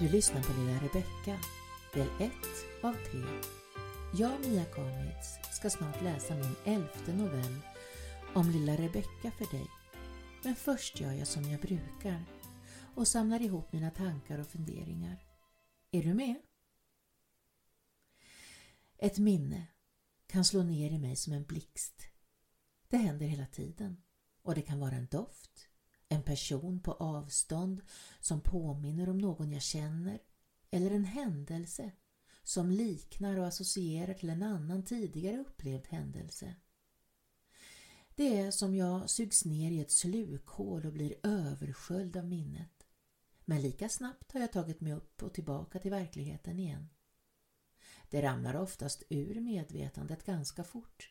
Du lyssnar på Lilla Rebecka, del 1 av 3. Jag, Mia Karnitz, ska snart läsa min elfte novell om Lilla Rebecka för dig. Men först gör jag som jag brukar och samlar ihop mina tankar och funderingar. Är du med? Ett minne kan slå ner i mig som en blixt. Det händer hela tiden och det kan vara en doft, en person på avstånd som påminner om någon jag känner eller en händelse som liknar och associerar till en annan tidigare upplevd händelse. Det är som jag sugs ner i ett slukhål och blir översköljd av minnet. Men lika snabbt har jag tagit mig upp och tillbaka till verkligheten igen. Det ramlar oftast ur medvetandet ganska fort.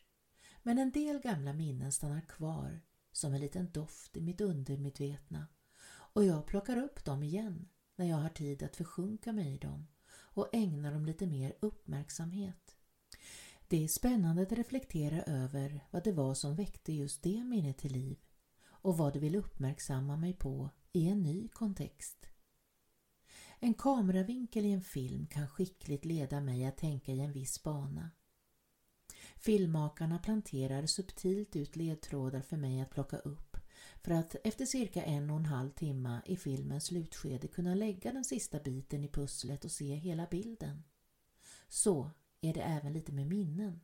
Men en del gamla minnen stannar kvar som en liten doft i mitt undermedvetna och jag plockar upp dem igen när jag har tid att försjunka mig i dem och ägna dem lite mer uppmärksamhet. Det är spännande att reflektera över vad det var som väckte just det minnet till liv och vad det vill uppmärksamma mig på i en ny kontext. En kameravinkel i en film kan skickligt leda mig att tänka i en viss bana. Filmmakarna planterar subtilt ut ledtrådar för mig att plocka upp för att efter cirka en och en halv timme i filmens slutskede kunna lägga den sista biten i pusslet och se hela bilden. Så är det även lite med minnen.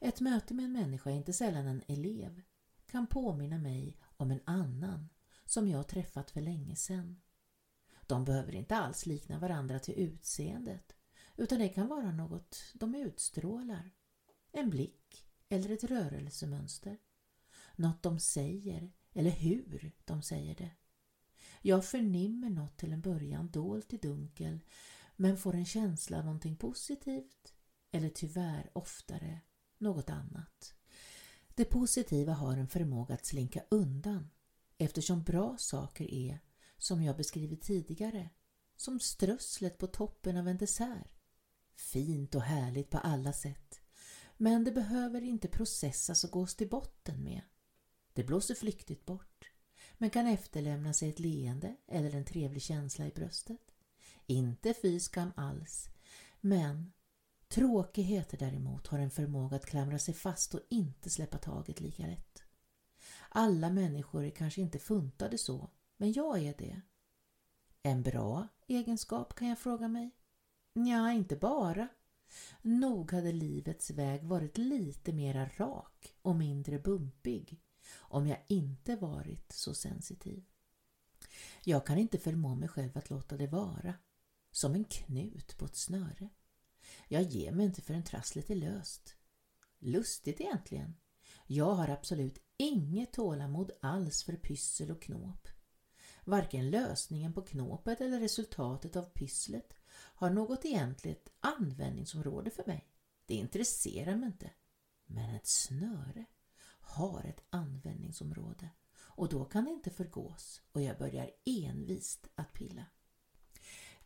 Ett möte med en människa, inte sällan en elev, kan påminna mig om en annan som jag träffat för länge sedan. De behöver inte alls likna varandra till utseendet utan det kan vara något de utstrålar. En blick eller ett rörelsemönster. Något de säger eller hur de säger det. Jag förnimmer något till en början dolt i dunkel men får en känsla av någonting positivt eller tyvärr oftare något annat. Det positiva har en förmåga att slinka undan eftersom bra saker är, som jag beskrivit tidigare, som strösslet på toppen av en dessert. Fint och härligt på alla sätt. Men det behöver inte processas och gås till botten med. Det blåser flyktigt bort, men kan efterlämna sig ett leende eller en trevlig känsla i bröstet. Inte fy skam alls, men tråkigheter däremot har en förmåga att klamra sig fast och inte släppa taget lika lätt. Alla människor är kanske inte funtade så, men jag är det. En bra egenskap kan jag fråga mig? Ja, inte bara. Nog hade livets väg varit lite mera rak och mindre bumpig om jag inte varit så sensitiv. Jag kan inte förmå mig själv att låta det vara, som en knut på ett snöre. Jag ger mig inte förrän trasslet är löst. Lustigt egentligen. Jag har absolut inget tålamod alls för pyssel och knåp. Varken lösningen på knåpet eller resultatet av pysslet har något egentligt användningsområde för mig. Det intresserar mig inte. Men ett snöre har ett användningsområde och då kan det inte förgås och jag börjar envist att pilla.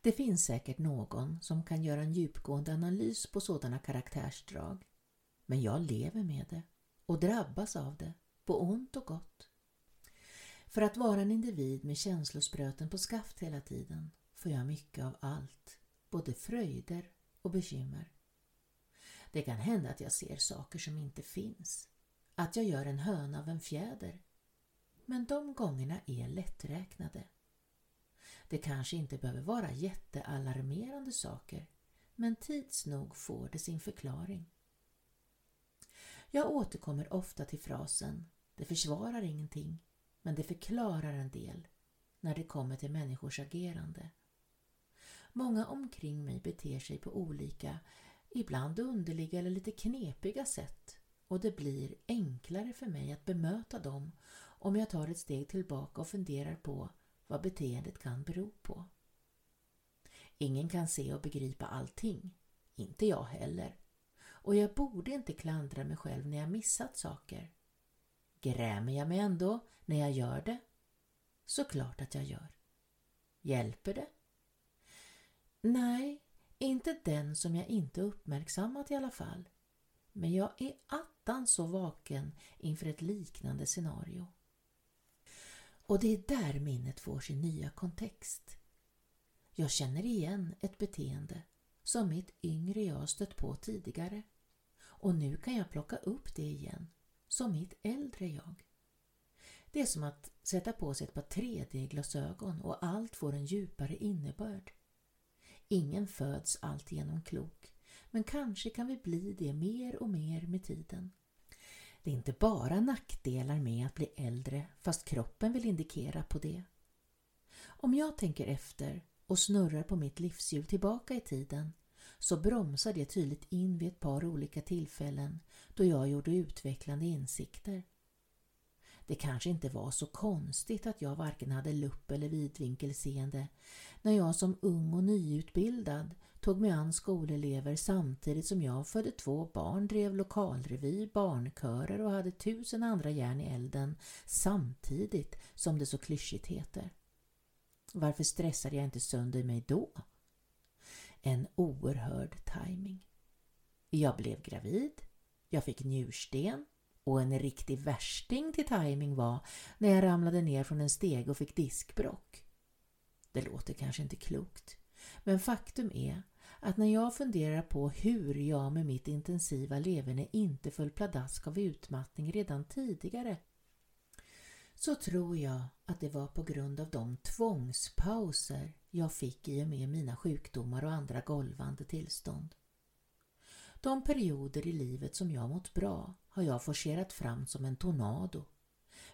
Det finns säkert någon som kan göra en djupgående analys på sådana karaktärsdrag. Men jag lever med det och drabbas av det, på ont och gott. För att vara en individ med känslospröten på skaft hela tiden får jag mycket av allt, både fröjder och bekymmer. Det kan hända att jag ser saker som inte finns, att jag gör en höna av en fjäder. Men de gångerna är lätträknade. Det kanske inte behöver vara jättealarmerande saker, men tids nog får det sin förklaring. Jag återkommer ofta till frasen ”det försvarar ingenting, men det förklarar en del” när det kommer till människors agerande. Många omkring mig beter sig på olika, ibland underliga eller lite knepiga sätt och det blir enklare för mig att bemöta dem om jag tar ett steg tillbaka och funderar på vad beteendet kan bero på. Ingen kan se och begripa allting, inte jag heller. Och jag borde inte klandra mig själv när jag missat saker. Grämer jag mig ändå när jag gör det? Såklart att jag gör. Hjälper det? Nej, inte den som jag inte uppmärksammat i alla fall. Men jag är attan så vaken inför ett liknande scenario. Och det är där minnet får sin nya kontext. Jag känner igen ett beteende som mitt yngre jag stött på tidigare och nu kan jag plocka upp det igen som mitt äldre jag. Det är som att sätta på sig ett par 3D-glasögon och allt får en djupare innebörd. Ingen föds alltigenom klok, men kanske kan vi bli det mer och mer med tiden. Det är inte bara nackdelar med att bli äldre fast kroppen vill indikera på det. Om jag tänker efter och snurrar på mitt livshjul tillbaka i tiden så bromsar det tydligt in vid ett par olika tillfällen då jag gjorde utvecklande insikter. Det kanske inte var så konstigt att jag varken hade lupp eller vidvinkelseende när jag som ung och nyutbildad tog mig an skolelever samtidigt som jag födde två barn, drev lokalrevy, barnkörer och hade tusen andra järn i elden samtidigt som det så klyschigt heter. Varför stressade jag inte sönder mig då? En oerhörd timing. Jag blev gravid, jag fick njursten och en riktig värsting till timing var när jag ramlade ner från en steg och fick diskbrock. Det låter kanske inte klokt, men faktum är att när jag funderar på hur jag med mitt intensiva leverne inte föll pladask av utmattning redan tidigare så tror jag att det var på grund av de tvångspauser jag fick i och med mina sjukdomar och andra golvande tillstånd. De perioder i livet som jag mått bra har jag forcerat fram som en tornado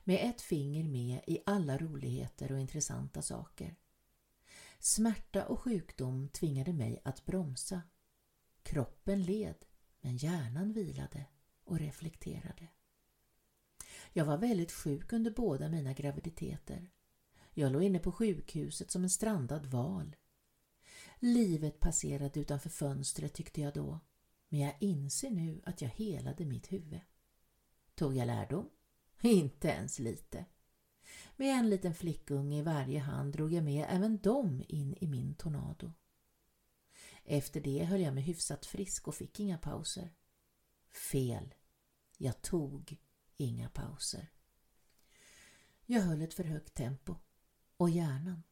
med ett finger med i alla roligheter och intressanta saker. Smärta och sjukdom tvingade mig att bromsa. Kroppen led, men hjärnan vilade och reflekterade. Jag var väldigt sjuk under båda mina graviditeter. Jag låg inne på sjukhuset som en strandad val. Livet passerade utanför fönstret tyckte jag då, men jag inser nu att jag helade mitt huvud. Tog jag lärdom? Inte ens lite. Med en liten flickunge i varje hand drog jag med även dem in i min tornado. Efter det höll jag mig hyfsat frisk och fick inga pauser. Fel. Jag tog inga pauser. Jag höll ett för högt tempo och hjärnan,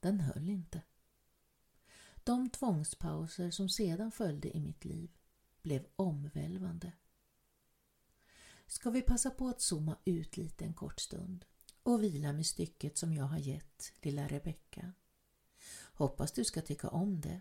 den höll inte. De tvångspauser som sedan följde i mitt liv blev omvälvande. Ska vi passa på att zooma ut lite en kort stund och vila med stycket som jag har gett lilla Rebecka. Hoppas du ska tycka om det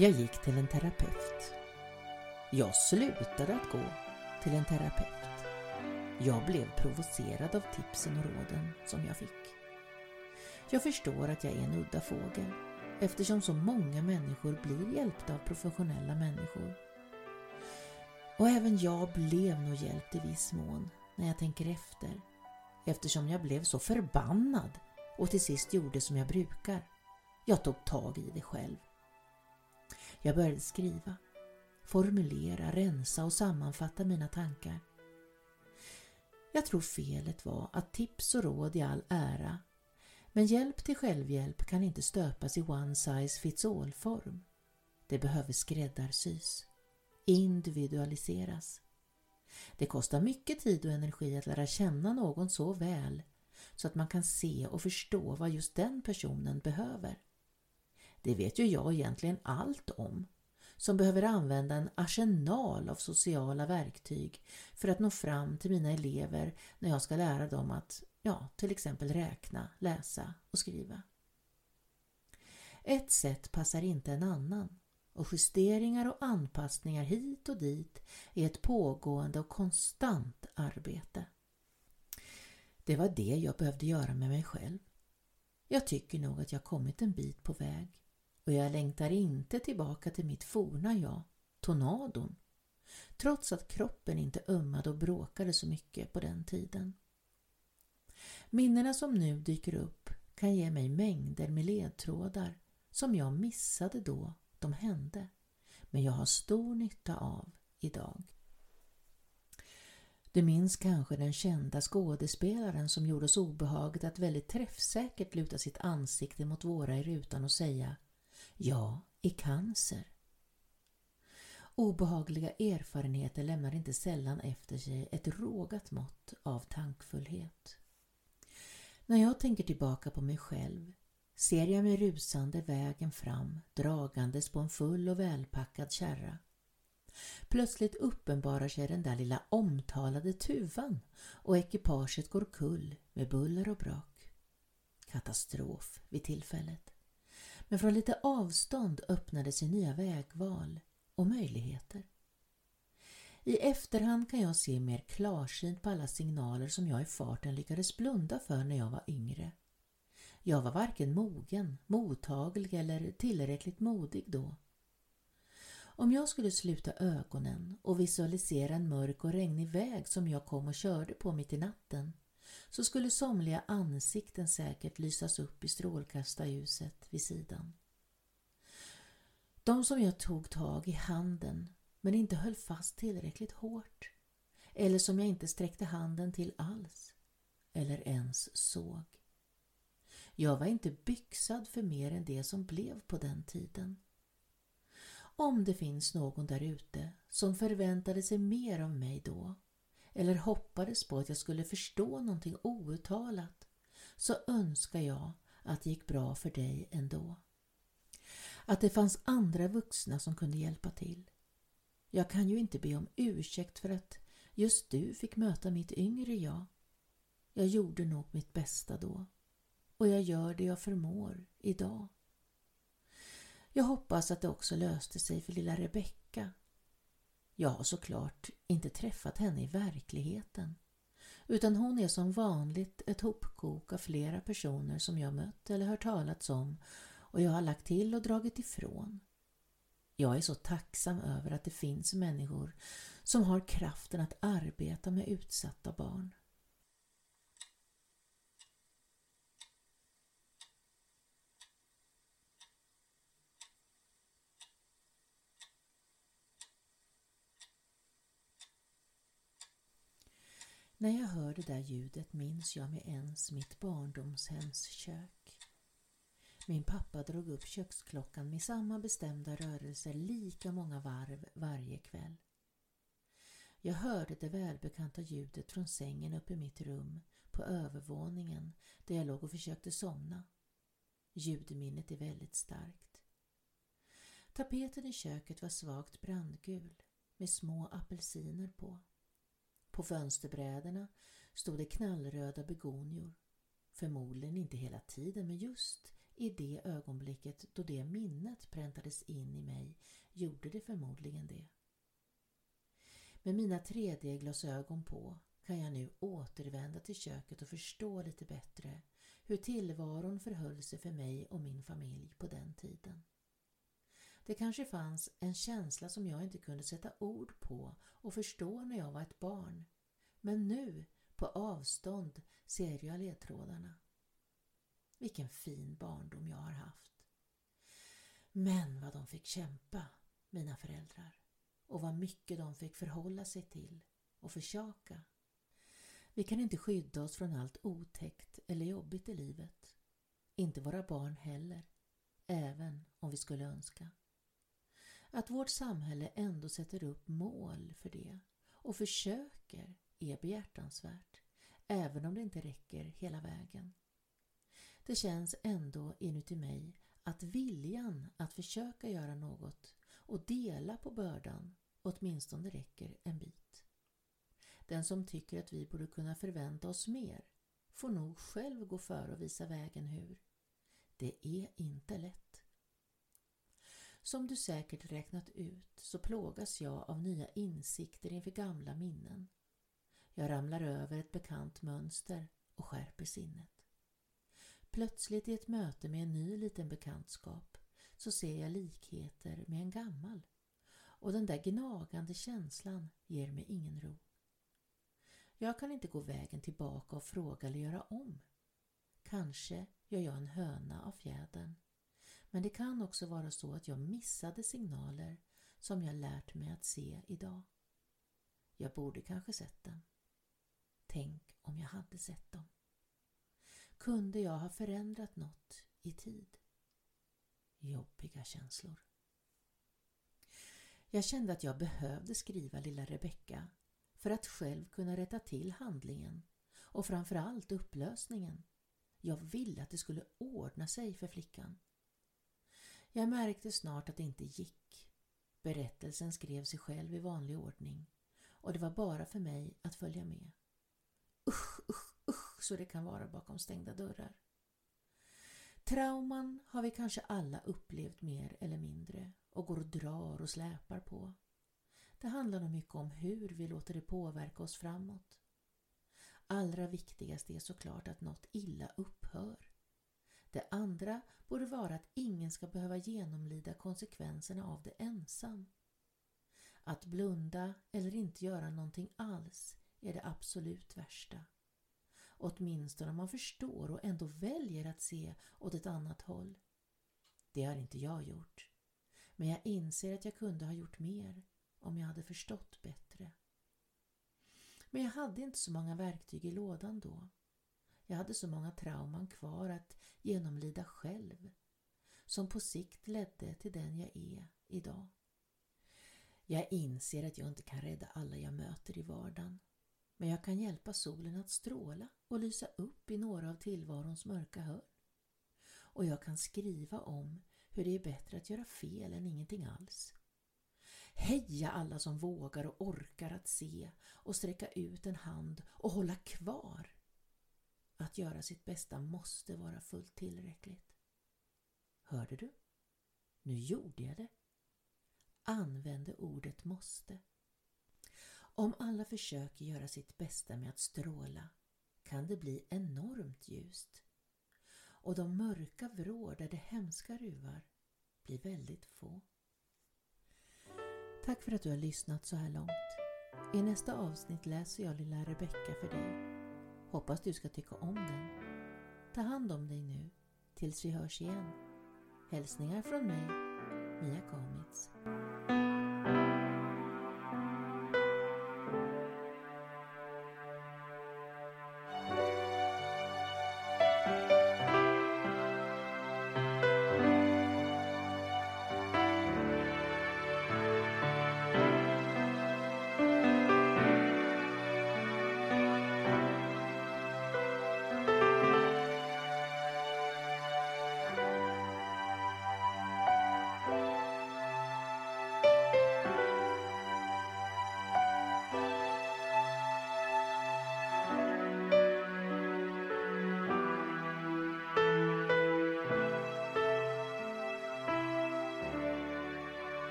Jag gick till en terapeut. Jag slutade att gå till en terapeut. Jag blev provocerad av tipsen och råden som jag fick. Jag förstår att jag är en udda fågel eftersom så många människor blir hjälpta av professionella människor. Och även jag blev nog hjälpt i viss mån när jag tänker efter eftersom jag blev så förbannad och till sist gjorde som jag brukar. Jag tog tag i det själv. Jag började skriva, formulera, rensa och sammanfatta mina tankar. Jag tror felet var att tips och råd i all ära, men hjälp till självhjälp kan inte stöpas i one size fits all form. Det behöver skräddarsys, individualiseras. Det kostar mycket tid och energi att lära känna någon så väl så att man kan se och förstå vad just den personen behöver. Det vet ju jag egentligen allt om, som behöver använda en arsenal av sociala verktyg för att nå fram till mina elever när jag ska lära dem att, ja, till exempel räkna, läsa och skriva. Ett sätt passar inte en annan och justeringar och anpassningar hit och dit är ett pågående och konstant arbete. Det var det jag behövde göra med mig själv. Jag tycker nog att jag kommit en bit på väg och jag längtar inte tillbaka till mitt forna jag, tornadon, trots att kroppen inte ömmade och bråkade så mycket på den tiden. Minnena som nu dyker upp kan ge mig mängder med ledtrådar som jag missade då de hände, men jag har stor nytta av idag. Du minns kanske den kända skådespelaren som gjorde oss obehaget att väldigt träffsäkert luta sitt ansikte mot våra i rutan och säga Ja, i cancer. Obehagliga erfarenheter lämnar inte sällan efter sig ett rågat mått av tankfullhet. När jag tänker tillbaka på mig själv ser jag mig rusande vägen fram dragandes på en full och välpackad kärra. Plötsligt uppenbarar sig den där lilla omtalade tuvan och ekipaget går kull med buller och brak. Katastrof vid tillfället. Men från lite avstånd öppnade sig nya vägval och möjligheter. I efterhand kan jag se mer klarsynt på alla signaler som jag i farten lyckades blunda för när jag var yngre. Jag var varken mogen, mottaglig eller tillräckligt modig då. Om jag skulle sluta ögonen och visualisera en mörk och regnig väg som jag kom och körde på mitt i natten så skulle somliga ansikten säkert lysas upp i strålkastarljuset vid sidan. De som jag tog tag i handen men inte höll fast tillräckligt hårt eller som jag inte sträckte handen till alls eller ens såg. Jag var inte byxad för mer än det som blev på den tiden. Om det finns någon där ute som förväntade sig mer av mig då eller hoppades på att jag skulle förstå någonting outtalat så önskar jag att det gick bra för dig ändå. Att det fanns andra vuxna som kunde hjälpa till. Jag kan ju inte be om ursäkt för att just du fick möta mitt yngre jag. Jag gjorde nog mitt bästa då och jag gör det jag förmår idag. Jag hoppas att det också löste sig för lilla Rebecka. Jag har såklart inte träffat henne i verkligheten utan hon är som vanligt ett hopkok av flera personer som jag mött eller hört talats om och jag har lagt till och dragit ifrån. Jag är så tacksam över att det finns människor som har kraften att arbeta med utsatta barn. När jag hör det där ljudet minns jag med ens mitt barndomshems kök. Min pappa drog upp köksklockan med samma bestämda rörelser lika många varv varje kväll. Jag hörde det välbekanta ljudet från sängen uppe i mitt rum på övervåningen där jag låg och försökte somna. Ljudminnet är väldigt starkt. Tapeten i köket var svagt brandgul med små apelsiner på. På fönsterbrädorna stod det knallröda begonior. Förmodligen inte hela tiden men just i det ögonblicket då det minnet präntades in i mig gjorde det förmodligen det. Med mina 3D-glasögon på kan jag nu återvända till köket och förstå lite bättre hur tillvaron förhöll sig för mig och min familj på den tiden. Det kanske fanns en känsla som jag inte kunde sätta ord på och förstå när jag var ett barn. Men nu, på avstånd, ser jag ledtrådarna. Vilken fin barndom jag har haft. Men vad de fick kämpa, mina föräldrar. Och vad mycket de fick förhålla sig till och försaka. Vi kan inte skydda oss från allt otäckt eller jobbigt i livet. Inte våra barn heller, även om vi skulle önska. Att vårt samhälle ändå sätter upp mål för det och försöker är behjärtansvärt, även om det inte räcker hela vägen. Det känns ändå inuti mig att viljan att försöka göra något och dela på bördan åtminstone räcker en bit. Den som tycker att vi borde kunna förvänta oss mer får nog själv gå före och visa vägen hur. Det är inte lätt. Som du säkert räknat ut så plågas jag av nya insikter inför gamla minnen. Jag ramlar över ett bekant mönster och skärper sinnet. Plötsligt i ett möte med en ny liten bekantskap så ser jag likheter med en gammal och den där gnagande känslan ger mig ingen ro. Jag kan inte gå vägen tillbaka och fråga eller göra om. Kanske gör jag en höna av fjädern. Men det kan också vara så att jag missade signaler som jag lärt mig att se idag. Jag borde kanske sett dem. Tänk om jag hade sett dem. Kunde jag ha förändrat något i tid? Jobbiga känslor. Jag kände att jag behövde skriva lilla Rebecka för att själv kunna rätta till handlingen och framförallt upplösningen. Jag ville att det skulle ordna sig för flickan. Jag märkte snart att det inte gick. Berättelsen skrev sig själv i vanlig ordning och det var bara för mig att följa med. Usch, usch, usch så det kan vara bakom stängda dörrar. Trauman har vi kanske alla upplevt mer eller mindre och går och drar och släpar på. Det handlar nog mycket om hur vi låter det påverka oss framåt. Allra viktigast är såklart att något illa upphör. Det andra borde vara att ingen ska behöva genomlida konsekvenserna av det ensam. Att blunda eller inte göra någonting alls är det absolut värsta. Åtminstone om man förstår och ändå väljer att se åt ett annat håll. Det har inte jag gjort. Men jag inser att jag kunde ha gjort mer om jag hade förstått bättre. Men jag hade inte så många verktyg i lådan då. Jag hade så många trauman kvar att genomlida själv som på sikt ledde till den jag är idag. Jag inser att jag inte kan rädda alla jag möter i vardagen men jag kan hjälpa solen att stråla och lysa upp i några av tillvarons mörka hörn. Och jag kan skriva om hur det är bättre att göra fel än ingenting alls. Heja alla som vågar och orkar att se och sträcka ut en hand och hålla kvar. Att göra sitt bästa måste vara fullt tillräckligt. Hörde du? Nu gjorde jag det. Använde ordet måste. Om alla försöker göra sitt bästa med att stråla kan det bli enormt ljust och de mörka vrår där det hemska ruvar blir väldigt få. Tack för att du har lyssnat så här långt. I nästa avsnitt läser jag lilla Rebecka för dig. Hoppas du ska tycka om den. Ta hand om dig nu tills vi hörs igen. Hälsningar från mig, Mia Kamitz.